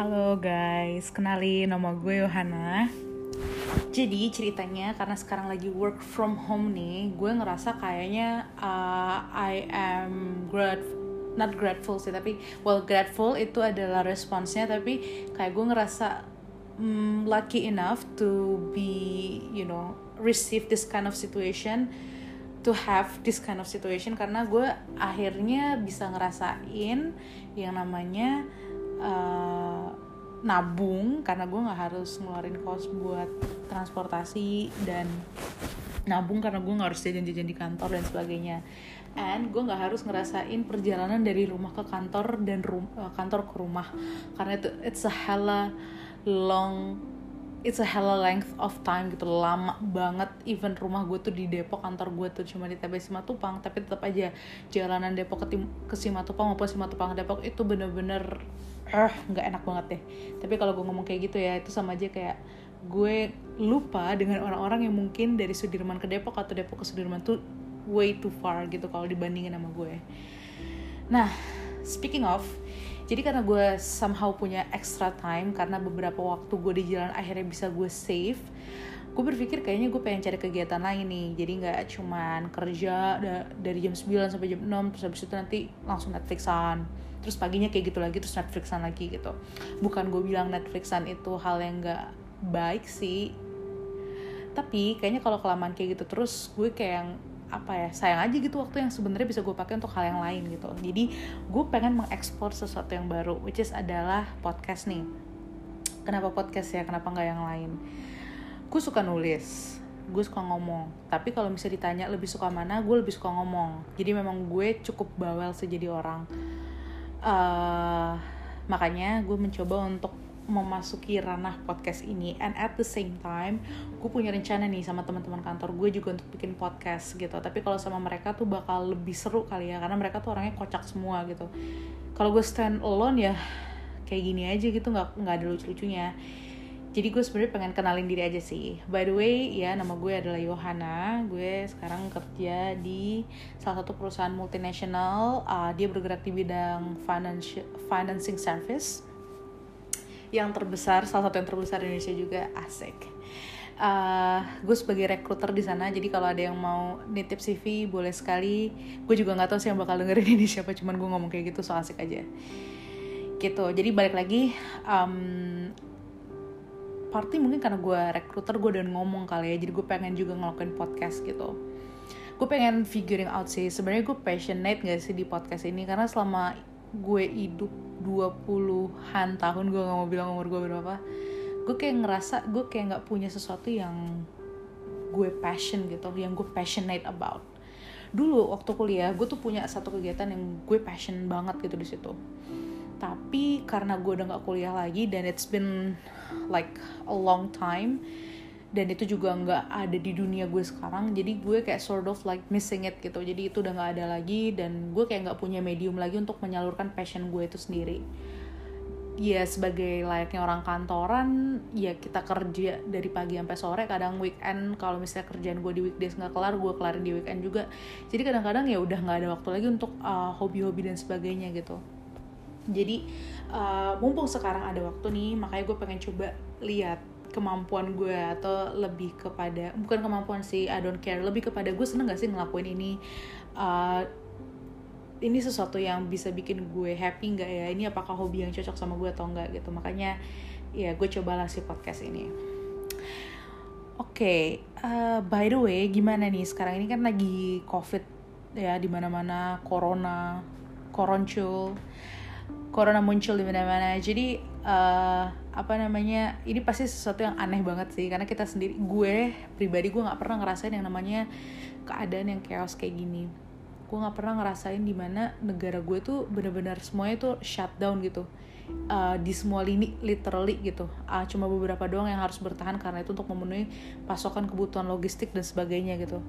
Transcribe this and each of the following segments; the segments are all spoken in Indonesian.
Halo guys, kenali nama gue Yohana. Jadi ceritanya karena sekarang lagi work from home nih, gue ngerasa kayaknya uh, I am grateful, not grateful sih, tapi well grateful itu adalah responsnya, tapi kayak gue ngerasa um, lucky enough to be, you know, receive this kind of situation, to have this kind of situation karena gue akhirnya bisa ngerasain yang namanya uh, nabung karena gue nggak harus ngeluarin kos buat transportasi dan nabung karena gue nggak harus jajan-jajan di kantor dan sebagainya. And gue nggak harus ngerasain perjalanan dari rumah ke kantor dan rum uh, kantor ke rumah. Karena itu it's a hella long it's a hella length of time gitu lama banget. Even rumah gue tuh di Depok kantor gue tuh cuma di TB Simatupang tapi tetap aja jalanan Depok ke, ke Simatupang maupun Simatupang ke Depok itu bener-bener eh nggak enak banget deh. Tapi kalau gue ngomong kayak gitu ya itu sama aja kayak gue lupa dengan orang-orang yang mungkin dari Sudirman ke Depok atau Depok ke Sudirman tuh way too far gitu kalau dibandingin sama gue. Nah speaking of jadi karena gue somehow punya extra time karena beberapa waktu gue di jalan akhirnya bisa gue save gue berpikir kayaknya gue pengen cari kegiatan lain nih. Jadi nggak cuman kerja dari jam 9 sampai jam 6 terus habis itu nanti langsung Netflixan. Terus paginya kayak gitu lagi terus Netflixan lagi gitu. Bukan gue bilang Netflixan itu hal yang nggak baik sih. Tapi kayaknya kalau kelamaan kayak gitu terus gue kayak apa ya sayang aja gitu waktu yang sebenarnya bisa gue pakai untuk hal yang lain gitu. Jadi gue pengen mengekspor sesuatu yang baru which is adalah podcast nih. Kenapa podcast ya kenapa nggak yang lain? Gue suka nulis gue suka ngomong. Tapi kalau bisa ditanya lebih suka mana gue lebih suka ngomong. Jadi memang gue cukup bawel sih jadi orang. Uh, makanya gue mencoba untuk memasuki ranah podcast ini. And at the same time gue punya rencana nih sama teman-teman kantor gue juga untuk bikin podcast gitu. Tapi kalau sama mereka tuh bakal lebih seru kali ya karena mereka tuh orangnya kocak semua gitu. Kalau gue stand alone ya kayak gini aja gitu nggak nggak ada lucu-lucunya. Jadi gue sebenarnya pengen kenalin diri aja sih. By the way ya nama gue adalah Yohana. Gue sekarang kerja di salah satu perusahaan multinasional. Uh, dia bergerak di bidang finance financing service yang terbesar salah satu yang terbesar di Indonesia juga asik. Uh, gue sebagai rekruter di sana jadi kalau ada yang mau nitip CV boleh sekali. Gue juga nggak tahu sih yang bakal dengerin ini siapa cuman gue ngomong kayak gitu so asik aja. Gitu jadi balik lagi um, party mungkin karena gue rekruter gue udah ngomong kali ya jadi gue pengen juga ngelakuin podcast gitu. Gue pengen figuring out sih sebenarnya gue passionate gak sih di podcast ini? Karena selama gue hidup 20-an tahun gue gak mau bilang umur gue berapa gue kayak ngerasa gue kayak nggak punya sesuatu yang gue passion gitu yang gue passionate about. Dulu waktu kuliah gue tuh punya satu kegiatan yang gue passion banget gitu di situ. Tapi karena gue udah gak kuliah lagi dan it's been like a long time dan itu juga nggak ada di dunia gue sekarang. Jadi gue kayak sort of like missing it gitu. Jadi itu udah nggak ada lagi. Dan gue kayak nggak punya medium lagi untuk menyalurkan passion gue itu sendiri. Ya sebagai layaknya orang kantoran ya kita kerja dari pagi sampai sore kadang weekend. Kalau misalnya kerjaan gue di weekdays nggak kelar gue kelarin di weekend juga. Jadi kadang-kadang ya udah nggak ada waktu lagi untuk uh, hobi-hobi dan sebagainya gitu. Jadi uh, mumpung sekarang ada waktu nih makanya gue pengen coba lihat kemampuan gue atau lebih kepada bukan kemampuan sih I don't care. Lebih kepada gue seneng gak sih ngelakuin ini? Uh, ini sesuatu yang bisa bikin gue happy nggak ya? Ini apakah hobi yang cocok sama gue atau enggak gitu. Makanya ya gue cobalah si podcast ini. Oke okay, uh, by the way gimana nih? Sekarang ini kan lagi covid ya di mana-mana corona koroncul corona muncul di mana-mana. Jadi uh, apa namanya ini pasti sesuatu yang aneh banget sih. Karena kita sendiri gue pribadi gue nggak pernah ngerasain yang namanya keadaan yang chaos kayak gini. Gue nggak pernah ngerasain di mana negara gue tuh bener-bener semuanya tuh shutdown gitu. Uh, di semua lini literally gitu. Uh, cuma beberapa doang yang harus bertahan karena itu untuk memenuhi pasokan kebutuhan logistik dan sebagainya gitu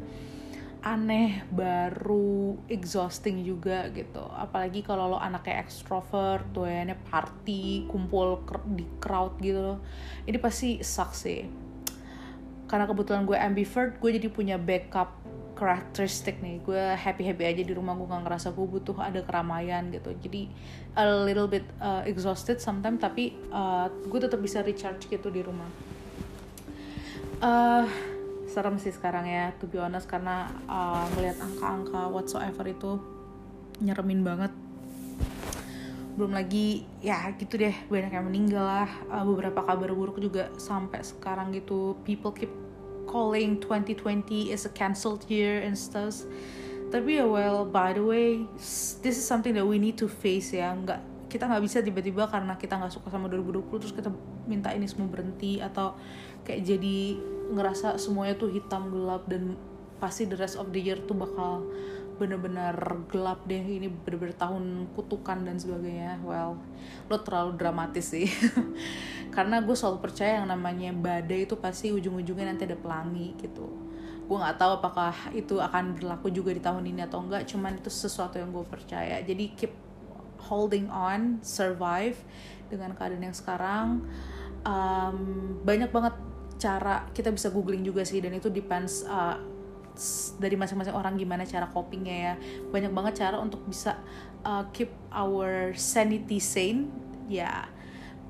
aneh baru exhausting juga gitu. Apalagi kalau lo anaknya extrovert tuh ya party kumpul di crowd gitu ini pasti sucks sih. Karena kebetulan gue ambivert gue jadi punya backup karakteristik nih. Gue happy happy aja di rumah gue gak ngerasa gue butuh ada keramaian gitu. Jadi a little bit uh, exhausted sometimes tapi uh, gue tetap bisa recharge gitu di rumah. Uh, serem sih sekarang ya to be honest karena uh, melihat angka-angka whatsoever itu nyeremin banget. Belum lagi ya gitu deh banyak yang meninggal lah. Uh, beberapa kabar buruk juga sampai sekarang gitu. People keep calling 2020 is a cancelled year and stuff. Tapi ya well by the way this is something that we need to face ya. Nggak kita nggak bisa tiba-tiba karena kita nggak suka sama 2020 terus kita minta ini semua berhenti atau kayak jadi ngerasa semuanya tuh hitam gelap dan pasti the rest of the year tuh bakal bener-bener gelap deh. Ini bener-bener tahun kutukan dan sebagainya. Well lo terlalu dramatis sih. Karena gue selalu percaya yang namanya badai itu pasti ujung-ujungnya nanti ada pelangi gitu. Gue nggak tahu apakah itu akan berlaku juga di tahun ini atau enggak cuman itu sesuatu yang gue percaya. Jadi keep holding on survive dengan keadaan yang sekarang. Um, banyak banget cara kita bisa googling juga sih dan itu depends uh, dari masing-masing orang gimana cara copingnya ya. Banyak banget cara untuk bisa uh, keep our sanity sane. Ya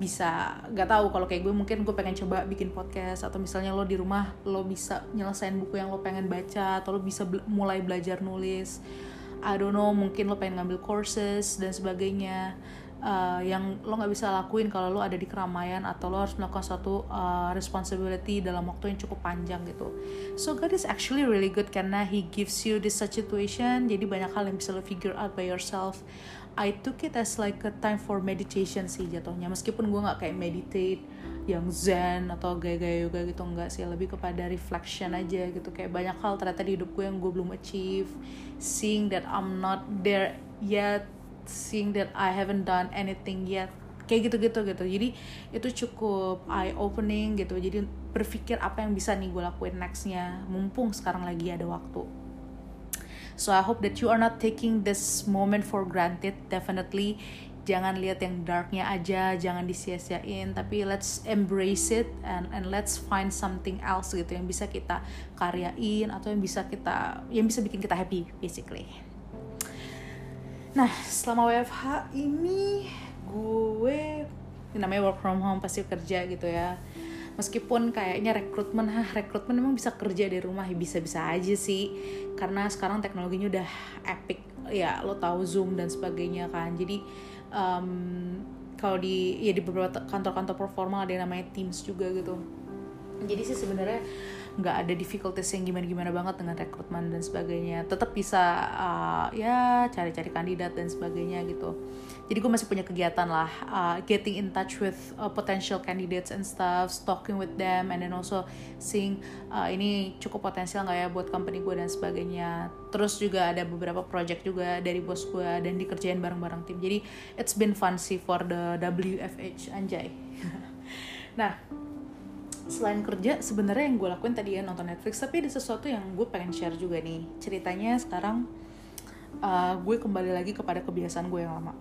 bisa nggak tahu kalau kayak gue mungkin gue pengen coba bikin podcast atau misalnya lo di rumah lo bisa nyelesain buku yang lo pengen baca atau lo bisa be mulai belajar nulis. I don't know mungkin lo pengen ngambil courses dan sebagainya uh, yang lo nggak bisa lakuin kalau lo ada di keramaian atau lo harus melakukan suatu uh, responsibility dalam waktu yang cukup panjang gitu. So God is actually really good karena He gives you this such situation. Jadi banyak hal yang bisa lo figure out by yourself. I took it as like a time for meditation sih jatuhnya. Meskipun gue nggak kayak meditate yang zen atau gaya-gaya yoga gitu enggak sih lebih kepada reflection aja gitu kayak banyak hal ternyata di hidup gue yang gue belum achieve seeing that I'm not there yet seeing that I haven't done anything yet. Kayak gitu-gitu gitu. Jadi itu cukup eye opening gitu. Jadi berpikir apa yang bisa nih gue lakuin nextnya. Mumpung sekarang lagi ada waktu. So I hope that you are not taking this moment for granted. Definitely jangan lihat yang darknya aja. Jangan disia-siain. Tapi let's embrace it and and let's find something else gitu yang bisa kita karyain atau yang bisa kita yang bisa bikin kita happy basically Nah, selama WFH ini gue namanya work from home pasti kerja gitu ya. Meskipun kayaknya rekrutmen, hah rekrutmen memang bisa kerja di rumah ya bisa-bisa aja sih. Karena sekarang teknologinya udah epic ya lo tahu Zoom dan sebagainya kan. Jadi um, kalau di ya di beberapa kantor-kantor performa ada yang namanya Teams juga gitu. Jadi sih sebenarnya nggak ada difficulties yang gimana-gimana banget dengan rekrutmen dan sebagainya. Tetap bisa uh, ya cari-cari kandidat dan sebagainya gitu. Jadi gue masih punya kegiatan lah uh, getting in touch with uh, potential candidates and stuff talking with them and then also seeing uh, ini cukup potensial nggak ya buat company gue dan sebagainya. Terus juga ada beberapa project juga dari bos gue dan dikerjain bareng-bareng tim. Jadi it's been fun sih for the WFH anjay. Nah selain kerja sebenarnya yang gue lakuin tadi ya nonton Netflix tapi ada sesuatu yang gue pengen share juga nih. Ceritanya sekarang uh, gue kembali lagi kepada kebiasaan gue yang lama.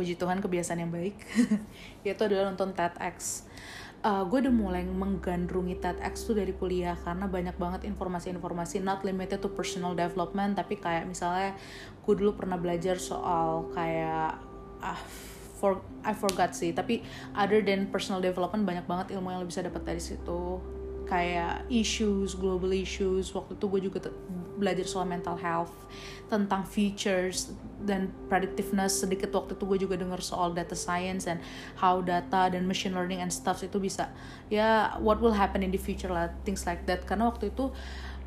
Puji Tuhan kebiasaan yang baik yaitu adalah nonton TEDx. Uh, gue udah mulai menggandrungi TEDx tuh dari kuliah karena banyak banget informasi-informasi not limited to personal development tapi kayak misalnya gue dulu pernah belajar soal kayak uh, for I forgot sih tapi other than personal development banyak banget ilmu yang lo bisa dapat dari situ. Kayak issues global issues waktu itu gue juga belajar soal mental health tentang features dan predictiveness. Sedikit waktu itu gue juga dengar soal data science and how data dan machine learning and stuff itu bisa ya what will happen in the future lah things like that. Karena waktu itu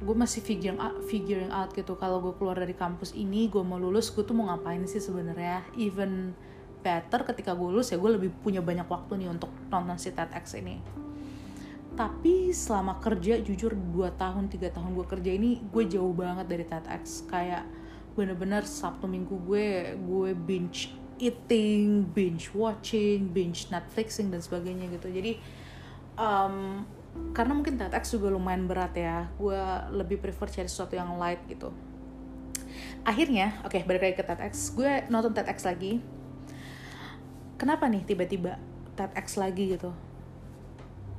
gue masih figuring out, figuring out gitu kalau gue keluar dari kampus ini gue mau lulus gue tuh mau ngapain sih sebenarnya? Even better ketika gue lulus ya gue lebih punya banyak waktu nih untuk nonton si TEDx ini. Tapi selama kerja jujur 2 tahun 3 tahun gue kerja ini gue jauh banget dari TEDx. Kayak bener-bener Sabtu Minggu gue gue binge eating, binge watching, binge Netflixing dan sebagainya gitu. Jadi um, karena mungkin TEDx juga lumayan berat ya gue lebih prefer cari sesuatu yang light gitu. Akhirnya oke okay, balik lagi ke TEDx. Gue nonton TEDx lagi kenapa nih tiba-tiba TEDx lagi gitu?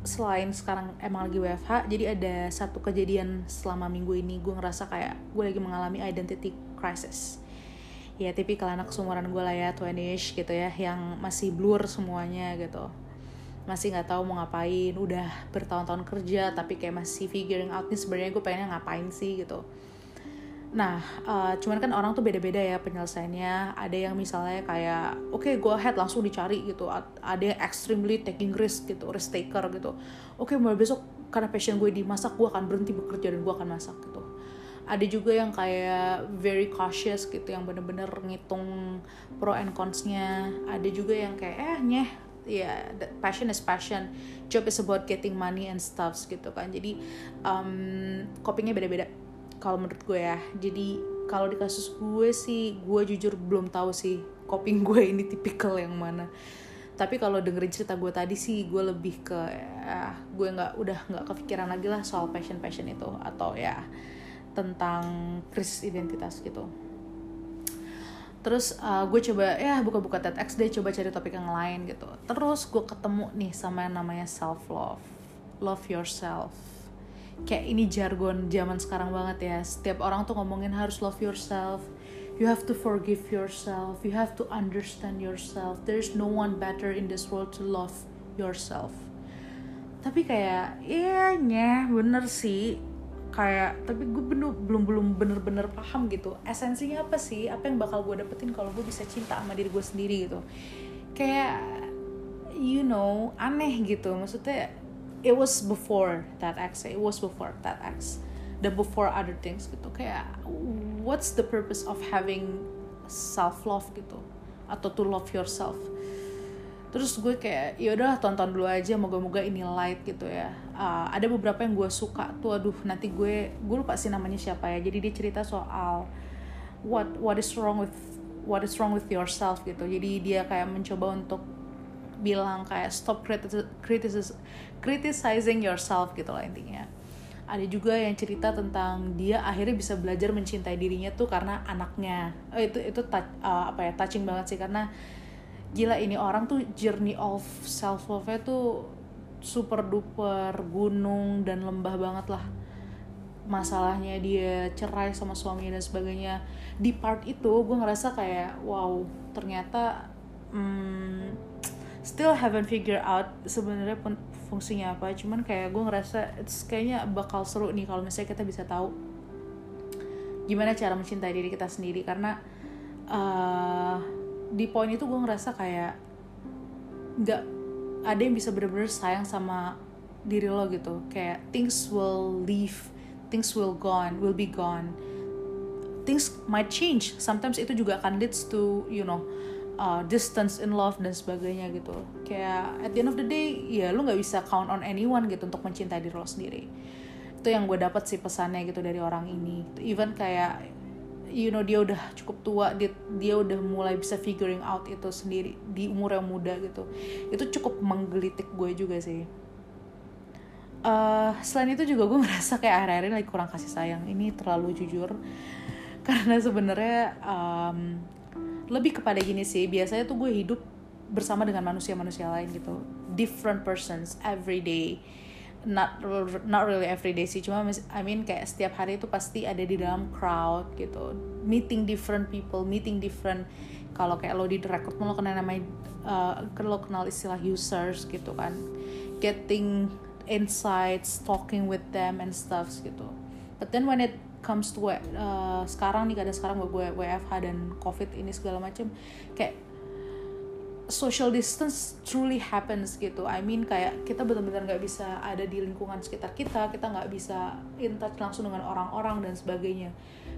Selain sekarang emang lagi WFH jadi ada satu kejadian selama minggu ini gue ngerasa kayak gue lagi mengalami identity crisis. Ya tipikal anak seumuran gue lah ya 20ish gitu ya yang masih blur semuanya gitu. Masih nggak tahu mau ngapain udah bertahun-tahun kerja tapi kayak masih figuring out nih sebenarnya gue pengennya ngapain sih gitu Nah, uh, cuman kan orang tuh beda-beda ya penyelesaiannya. Ada yang misalnya kayak, oke, okay, go ahead langsung dicari gitu. Ada yang extremely taking risk gitu, risk taker gitu. Oke, okay, mulai besok karena passion gue di masak, gue akan berhenti bekerja dan gue akan masak gitu. Ada juga yang kayak very cautious gitu, yang bener-bener ngitung pro and cons-nya. Ada juga yang kayak, eh nyeh, ya yeah, passion is passion, job is about getting money and stuffs gitu kan. Jadi um, copingnya beda-beda kalau menurut gue ya. Jadi kalau di kasus gue sih gue jujur belum tahu sih coping gue ini tipikal yang mana. Tapi kalau dengerin cerita gue tadi sih gue lebih ke ya, gue nggak udah nggak kepikiran lagi lah soal passion passion itu. Atau ya tentang krisis identitas gitu. Terus uh, gue coba ya buka-buka TEDx deh coba cari topik yang lain gitu. Terus gue ketemu nih sama yang namanya self love love yourself kayak ini jargon zaman sekarang banget ya. Setiap orang tuh ngomongin harus love yourself. You have to forgive yourself. You have to understand yourself. There's no one better in this world to love yourself. Tapi kayak iya yeah, bener sih. Kayak tapi gue bener, belum belum bener-bener paham gitu. Esensinya apa sih? Apa yang bakal gue dapetin kalau gue bisa cinta sama diri gue sendiri gitu? Kayak you know aneh gitu. Maksudnya it was before that X it was before that X the before other things gitu. Kayak what's the purpose of having self love gitu? Atau to love yourself? Terus gue kayak ya udah tonton dulu aja moga-moga ini light gitu ya. Uh, ada beberapa yang gue suka tuh aduh nanti gue gue lupa sih namanya siapa ya. Jadi dia cerita soal what what is wrong with what is wrong with yourself gitu. Jadi dia kayak mencoba untuk bilang kayak stop criticizing criticizing yourself gitu lah intinya. Ada juga yang cerita tentang dia akhirnya bisa belajar mencintai dirinya tuh karena anaknya. Oh, itu itu touch, uh, apa ya touching banget sih karena gila ini orang tuh journey of self love nya tuh super duper gunung dan lembah banget lah. Masalahnya dia cerai sama suaminya dan sebagainya. Di part itu gue ngerasa kayak wow ternyata hmm, still haven't figure out sebenarnya fungsinya apa. Cuman kayak gue ngerasa it's kayaknya bakal seru nih kalau misalnya kita bisa tahu gimana cara mencintai diri kita sendiri. Karena uh, di poin itu gue ngerasa kayak nggak ada yang bisa bener-bener sayang sama diri lo gitu. Kayak things will leave things will gone will be gone. Things might change. Sometimes itu juga akan leads to you know uh, distance in love dan sebagainya gitu. Kayak at the end of the day ya lu nggak bisa count on anyone gitu untuk mencintai diri lo sendiri. Itu yang gue dapat sih pesannya gitu dari orang ini. Even kayak you know dia udah cukup tua dia dia udah mulai bisa figuring out itu sendiri di umur yang muda gitu. Itu cukup menggelitik gue juga sih. Uh, selain itu juga gue merasa kayak akhir-akhir ini lagi kurang kasih sayang. Ini terlalu jujur. Karena sebenarnya um, lebih kepada gini sih biasanya tuh gue hidup bersama dengan manusia-manusia lain gitu. Different persons every day. Not not really every day sih cuma I mean kayak setiap hari itu pasti ada di dalam crowd gitu. Meeting different people meeting different kalau kayak lo di record lo kenal namanya uh, lo kenal istilah users gitu kan. Getting insights talking with them and stuff gitu. But then when it comes to uh, sekarang nih kadang sekarang gue WFH dan COVID ini segala macam kayak social distance truly happens gitu. I mean kayak kita benar-benar nggak bisa ada di lingkungan sekitar kita, kita nggak bisa in touch langsung dengan orang-orang dan sebagainya.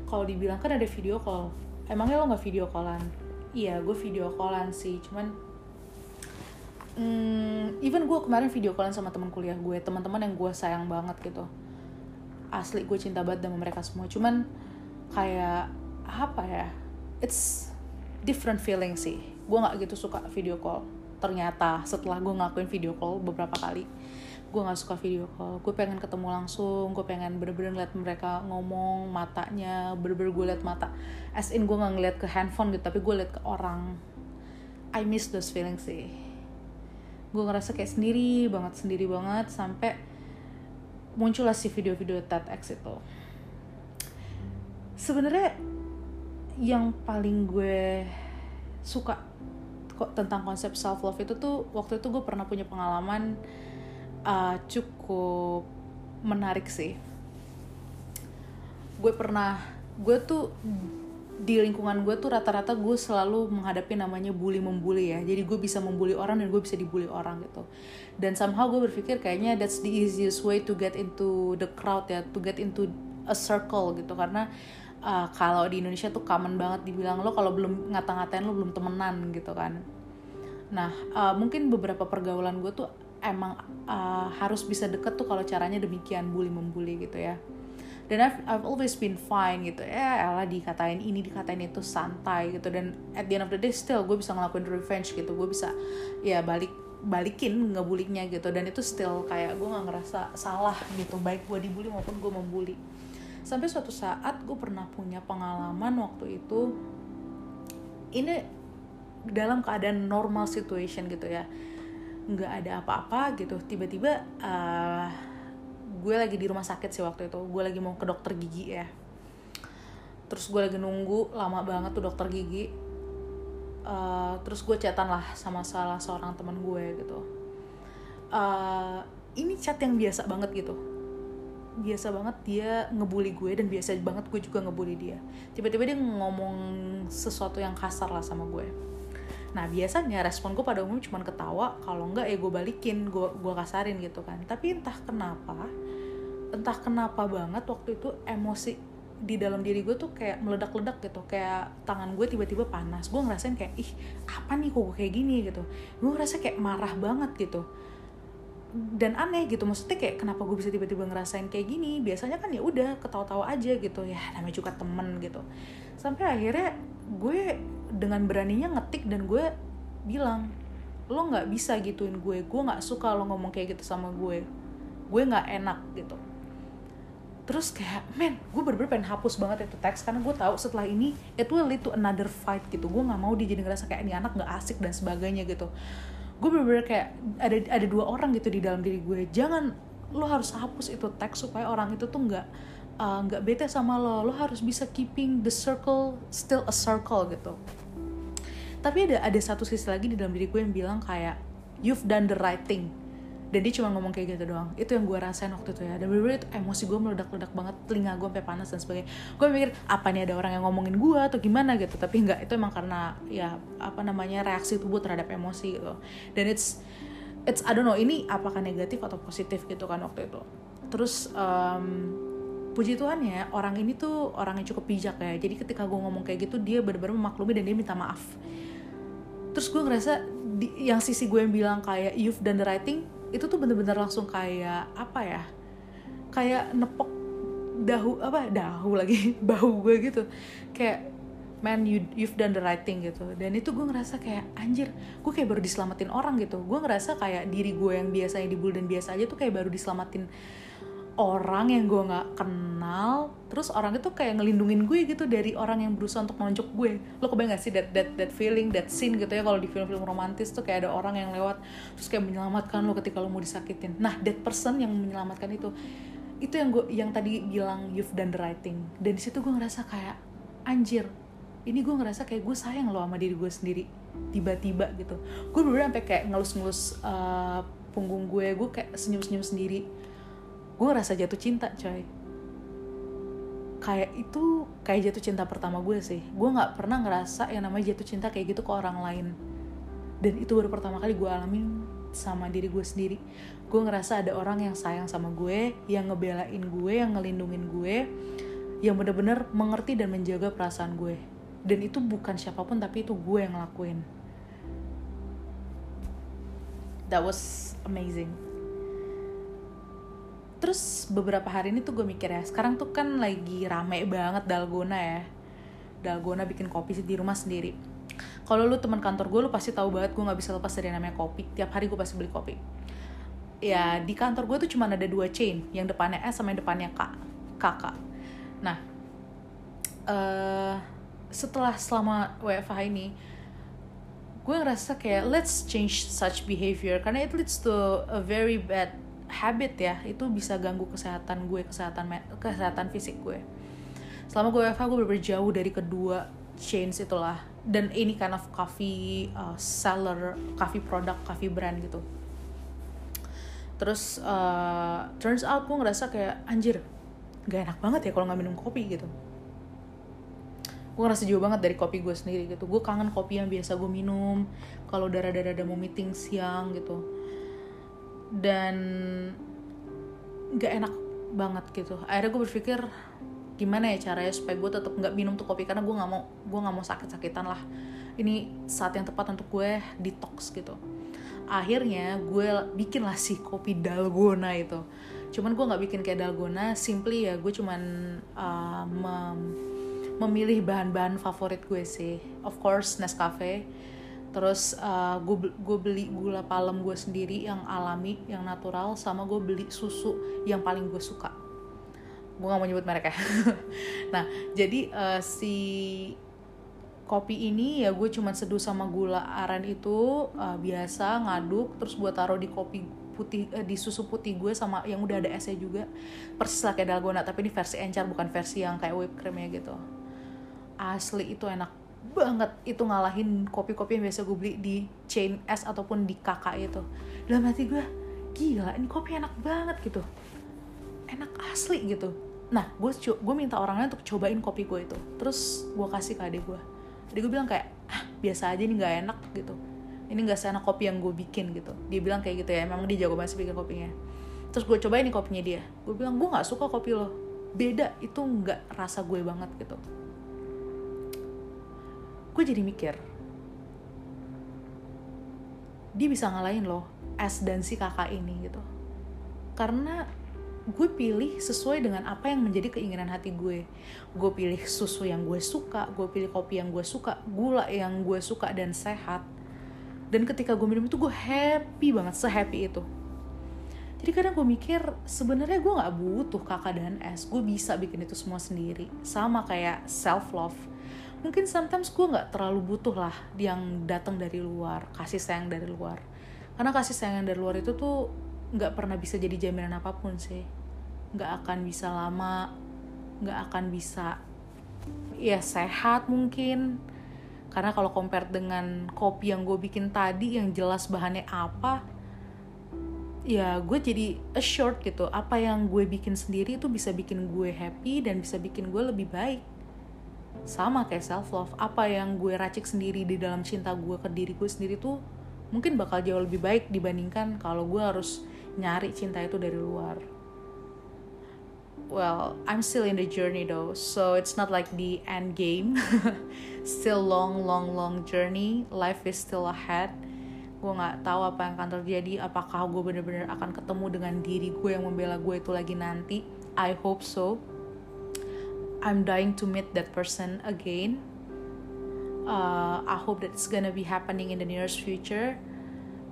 Kalau dibilang kan ada video call, emangnya lo nggak video callan? Iya, gue video callan sih, cuman mm, even gue kemarin video callan sama teman kuliah gue, teman-teman yang gue sayang banget gitu asli gue cinta banget sama mereka semua. Cuman kayak apa ya it's different feeling sih. Gue nggak gitu suka video call. Ternyata setelah gue ngakuin video call beberapa kali gue nggak suka video call. Gue pengen ketemu langsung gue pengen bener-bener liat mereka ngomong matanya bener-bener gue liat mata. As in gue nggak ngeliat ke handphone gitu tapi gue liat ke orang. I miss those feelings sih. Gue ngerasa kayak sendiri banget sendiri banget sampai muncullah si video-video TEDx itu. Sebenarnya yang paling gue suka kok tentang konsep self love itu tuh waktu itu gue pernah punya pengalaman uh, cukup menarik sih. Gue pernah gue tuh di lingkungan gue tuh rata-rata gue selalu menghadapi namanya bully membuli ya. Jadi gue bisa membuli orang dan gue bisa dibully orang gitu. Dan somehow gue berpikir kayaknya that's the easiest way to get into the crowd ya to get into a circle gitu. Karena uh, kalau di Indonesia tuh common banget dibilang lo kalau belum ngata-ngatain lo belum temenan gitu kan. Nah uh, mungkin beberapa pergaulan gue tuh emang uh, harus bisa deket tuh kalau caranya demikian bully membuli gitu ya dan I've, I've always been fine gitu. Ya elah dikatain ini dikatain itu santai gitu. Dan at the end of the day still gue bisa ngelakuin revenge gitu. Gue bisa ya balik balikin ngebuliknya gitu. Dan itu still kayak gue nggak ngerasa salah gitu. Baik gue dibully maupun gue membuli. Sampai suatu saat gue pernah punya pengalaman waktu itu ini dalam keadaan normal situation gitu ya. Nggak ada apa-apa gitu. Tiba-tiba uh, gue lagi di rumah sakit sih waktu itu. Gue lagi mau ke dokter gigi ya. Terus gue lagi nunggu lama banget tuh dokter gigi. Uh, terus gue chatan lah sama salah seorang teman gue gitu. Uh, ini chat yang biasa banget gitu. Biasa banget dia ngebully gue dan biasa banget gue juga ngebully dia. Tiba-tiba dia ngomong sesuatu yang kasar lah sama gue nah biasanya respon gue pada umum cuma ketawa kalau enggak ya gue balikin gue gue kasarin gitu kan. Tapi entah kenapa entah kenapa banget waktu itu emosi di dalam diri gue tuh kayak meledak-ledak gitu. Kayak tangan gue tiba-tiba panas. Gue ngerasain kayak ih apa nih kok kayak gini? gitu. Gue ngerasa kayak marah banget gitu dan aneh gitu. Maksudnya kayak kenapa gue bisa tiba-tiba ngerasain kayak gini? Biasanya kan ya udah ketawa-tawa aja gitu. Ya namanya juga temen gitu. Sampai akhirnya gue dengan beraninya ngetik dan gue bilang lo nggak bisa gituin gue. Gue nggak suka lo ngomong kayak gitu sama gue. Gue nggak enak gitu. Terus kayak men gue bener-bener pengen hapus banget itu teks karena gue tahu setelah ini it will lead to another fight gitu. Gue nggak mau dia jadi ngerasa kayak ini anak nggak asik dan sebagainya gitu gue bener-bener kayak ada ada dua orang gitu di dalam diri gue. Jangan lo harus hapus itu teks supaya orang itu tuh nggak uh, nggak uh, bete sama lo. Lo harus bisa keeping the circle still a circle gitu. Tapi ada ada satu sisi lagi di dalam diri gue yang bilang kayak you've done the right thing dan dia cuma ngomong kayak gitu doang. Itu yang gue rasain waktu itu ya. Dan bener-bener itu emosi gue meledak-ledak banget telinga gue sampai panas dan sebagainya. Gue mikir apa nih ada orang yang ngomongin gue atau gimana gitu? Tapi enggak itu emang karena ya apa namanya reaksi tubuh terhadap emosi gitu. Dan it's it's I don't know ini apakah negatif atau positif gitu kan waktu itu. Terus um, puji Tuhan ya orang ini tuh orang yang cukup bijak ya. Jadi ketika gue ngomong kayak gitu dia benar-benar memaklumi dan dia minta maaf. Terus gue ngerasa di, yang sisi gue yang bilang kayak you've done the right thing itu tuh bener-bener langsung kayak apa ya kayak nepok dahu apa dahu lagi bahu gue gitu. Kayak man you you've done the right thing gitu. Dan itu gue ngerasa kayak anjir gue kayak baru diselamatin orang gitu. Gue ngerasa kayak diri gue yang biasanya dibully dan biasa aja tuh kayak baru diselamatin orang yang gue nggak kenal terus orang itu kayak ngelindungin gue gitu dari orang yang berusaha untuk nonjok gue. Lo kebayang gak sih that that that feeling that scene gitu ya kalau di film-film romantis tuh kayak ada orang yang lewat terus kayak menyelamatkan lo ketika lo mau disakitin. Nah that person yang menyelamatkan itu itu yang gue yang tadi bilang you've done the right thing. Dan di situ gue ngerasa kayak anjir ini gue ngerasa kayak gue sayang lo sama diri gue sendiri tiba-tiba gitu. Gue bener-bener sampai kayak ngelus-ngelus uh, punggung gue gue kayak senyum-senyum sendiri gue ngerasa jatuh cinta coy. Kayak itu kayak jatuh cinta pertama gue sih. Gue nggak pernah ngerasa yang namanya jatuh cinta kayak gitu ke orang lain. Dan itu baru pertama kali gue alamin sama diri gue sendiri. Gue ngerasa ada orang yang sayang sama gue yang ngebelain gue yang ngelindungin gue yang bener-bener mengerti dan menjaga perasaan gue. Dan itu bukan siapa pun tapi itu gue yang ngelakuin. That was amazing terus beberapa hari ini tuh gue mikir ya sekarang tuh kan lagi rame banget dalgona ya. Dalgona bikin kopi di rumah sendiri. Kalau lu teman kantor gue lu pasti tahu banget gue nggak bisa lepas dari namanya kopi. Tiap hari gue pasti beli kopi. Ya di kantor gue tuh cuma ada dua chain yang depannya S sama yang depannya K kakak nah uh, setelah selama WFH ini gue ngerasa kayak let's change such behavior. Karena it leads to a very bad habit ya itu bisa ganggu kesehatan gue kesehatan kesehatan fisik gue. Selama gue WFH gue bener jauh dari kedua chains itulah. Dan ini kind of coffee uh, seller coffee product coffee brand gitu. Terus uh, turns out gue ngerasa kayak anjir gak enak banget ya kalau nggak minum kopi gitu. Gue ngerasa jauh banget dari kopi gue sendiri gitu. Gue kangen kopi yang biasa gue minum kalau darah-darah ada mau meeting siang gitu dan gak enak banget gitu. Akhirnya gue berpikir gimana ya caranya supaya gue tetap nggak minum tuh kopi? Karena gue nggak mau gue nggak mau sakit-sakitan lah. Ini saat yang tepat untuk gue detox gitu. Akhirnya gue bikin lah si kopi dalgona itu. Cuman gue nggak bikin kayak dalgona simply ya gue cuman uh, mem memilih bahan-bahan favorit gue sih. Of course Nescafe terus uh, gue gue beli gula palem gue sendiri yang alami yang natural sama gue beli susu yang paling gue suka. Gue gak mau nyebut merek ya. Nah jadi uh, si kopi ini ya gue cuma seduh sama gula aren itu uh, biasa ngaduk terus gue taruh di kopi putih uh, di susu putih gue sama yang udah ada esnya juga. Persis lah kayak dalgona tapi ini versi encer bukan versi yang kayak whipped cream ya gitu. Asli itu enak banget itu ngalahin kopi-kopi yang biasa gue beli di chain S ataupun di kakak itu. Dalam hati gue gila ini kopi enak banget gitu. Enak asli gitu. Nah gue gue minta orangnya untuk cobain kopi gue itu. Terus gue kasih ke adik gue adik gue bilang kayak ah biasa aja nih nggak enak gitu. Ini nggak seenak kopi yang gue bikin gitu. Dia bilang kayak gitu ya memang dia jago banget bikin kopinya. Terus gue cobain nih kopinya dia. Gue bilang gue nggak suka kopi lo. Beda itu nggak rasa gue banget gitu gue jadi mikir dia bisa ngalahin loh S dan si kakak ini gitu. Karena gue pilih sesuai dengan apa yang menjadi keinginan hati gue. Gue pilih susu yang gue suka gue pilih kopi yang gue suka gula yang gue suka dan sehat. Dan ketika gue minum itu gue happy banget sehappy itu. Jadi kadang gue mikir sebenarnya gue nggak butuh kakak dan es gue bisa bikin itu semua sendiri. Sama kayak self love mungkin sometimes gue nggak terlalu butuh lah yang datang dari luar kasih sayang dari luar. Karena kasih sayang dari luar itu tuh nggak pernah bisa jadi jaminan apa pun sih. Nggak akan bisa lama nggak akan bisa ya sehat mungkin. Karena kalau compare dengan kopi yang gue bikin tadi yang jelas bahannya apa ya gue jadi assured gitu. Apa yang gue bikin sendiri itu bisa bikin gue happy dan bisa bikin gue lebih baik sama kayak self love apa yang gue racik sendiri di dalam cinta gue ke diri gue sendiri tuh mungkin bakal jauh lebih baik dibandingkan kalau gue harus nyari cinta itu dari luar. Well I'm still in the journey though. So it's not like the end game. Still long long long journey. Life is still ahead. Gue nggak tahu apa yang akan terjadi. Apakah gue bener-bener akan ketemu dengan diri gue yang membela gue itu lagi nanti? I hope so I'm dying to meet that person again. Uh, I hope that it's gonna be happening in the nearest future.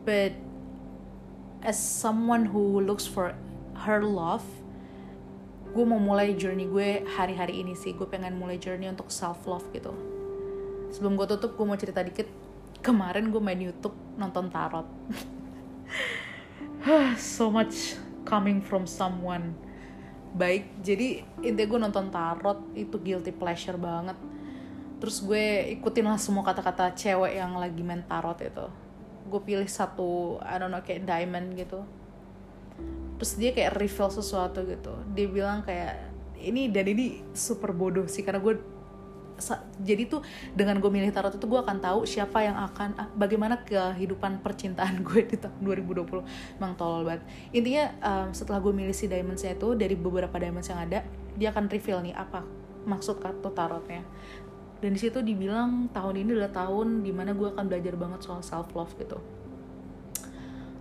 But as someone who looks for her love, gue mau mulai journey gue hari-hari ini sih. Gue pengen mulai journey untuk self love gitu. Sebelum gue tutup, gue mau cerita dikit. Kemarin gue main YouTube nonton tarot. so much coming from someone baik. Jadi intinya gue nonton tarot itu guilty pleasure banget. Terus gue ikutin lah semua kata-kata cewek yang lagi main tarot itu. Gue pilih satu I don't know kayak diamond gitu. Terus dia kayak reveal sesuatu gitu. Dia bilang kayak ini dan ini super bodoh sih karena gue jadi tuh dengan gue milih tarot itu gue akan tahu siapa yang akan ah, bagaimana kehidupan percintaan gue di tahun 2020 emang tolol banget. Intinya um, setelah gue milih si diamondsnya itu dari beberapa diamonds yang ada dia akan reveal nih apa maksud kartu tarotnya. Dan di situ dibilang tahun ini adalah tahun di mana gue akan belajar banget soal self love gitu.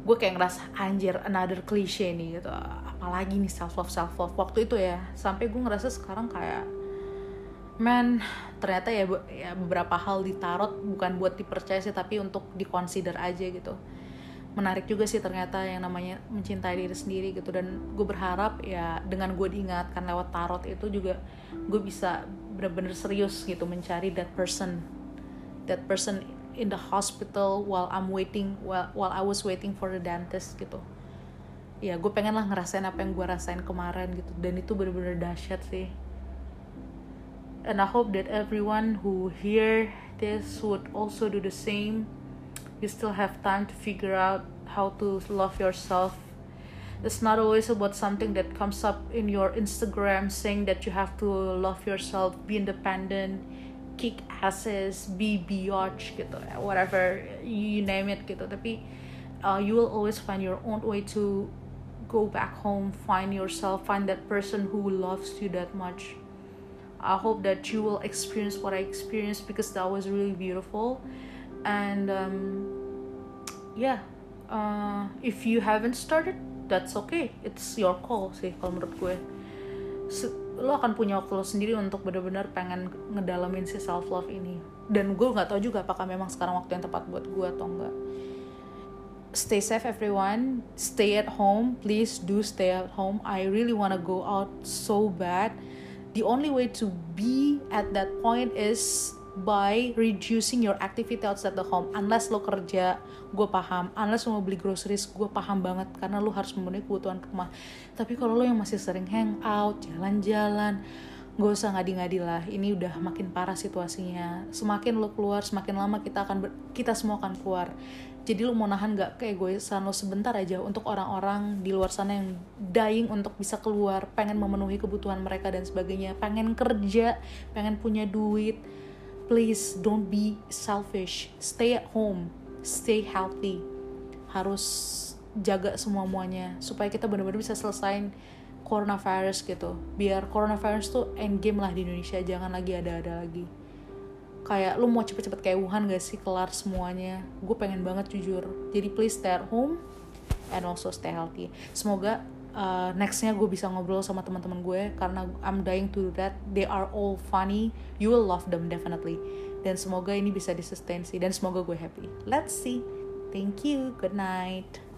Gue kayak ngerasa anjir another cliche nih gitu. Apalagi nih self love self love waktu itu ya sampai gue ngerasa sekarang kayak man ternyata ya, ya beberapa hal ditarot bukan buat dipercaya sih tapi untuk dikonsider aja gitu. Menarik juga sih ternyata yang namanya mencintai diri sendiri gitu. Dan gue berharap ya dengan gue diingatkan lewat tarot itu juga gue bisa bener-bener serius gitu mencari that person. That person in the hospital while I'm waiting while while I was waiting for the dentist gitu. Ya gue pengen lah ngerasain apa yang gue rasain kemarin gitu. Dan itu bener-bener dahsyat sih and I hope that everyone who hear this would also do the same. You still have time to figure out how to love yourself. It's not always about something that comes up in your Instagram saying that you have to love yourself be independent kick asses be biatch gitu whatever you name it gitu. Tapi uh, you will always find your own way to go back home find yourself find that person who loves you that much I hope that you will experience what I experienced because that was really beautiful. And um, yeah uh, if you haven't started that's okay. It's your call sih kalau menurut gue. Lo akan punya waktu lo sendiri untuk benar-benar pengen ngedalamin si self love ini. Dan gue nggak tahu juga apakah memang sekarang waktu yang tepat buat gue atau enggak stay safe everyone. Stay at home. Please do stay at home. I really wanna go out so bad the only way to be at that point is by reducing your activity outside the home. Unless lo kerja gue paham. Unless lo mau beli groceries gue paham banget. Karena lo harus memenuhi kebutuhan rumah. Tapi kalau lo yang masih sering hang out jalan-jalan gak usah ngadi-ngadi lah ini udah makin parah situasinya. Semakin lo keluar semakin lama kita akan kita semua akan keluar. Jadi lo mau nahan gak keegoisan lo sebentar aja untuk orang-orang di luar sana yang dying untuk bisa keluar pengen memenuhi kebutuhan mereka dan sebagainya pengen kerja pengen punya duit. Please don't be selfish. Stay at home. Stay healthy. Harus jaga semua muanya supaya kita benar-benar bisa selesain coronavirus gitu. Biar coronavirus tuh end game lah di Indonesia jangan lagi ada-ada lagi. Kayak lu mau cepet-cepet kayak Wuhan gak sih kelar semuanya? Gue pengen banget jujur. Jadi please stay at home and also stay healthy. Semoga uh, nextnya gue bisa ngobrol sama teman-teman gue karena I'm dying to do that. They are all funny. You will love them definitely. Dan semoga ini bisa disustain sih. Dan semoga gue happy. Let's see. Thank you. Good night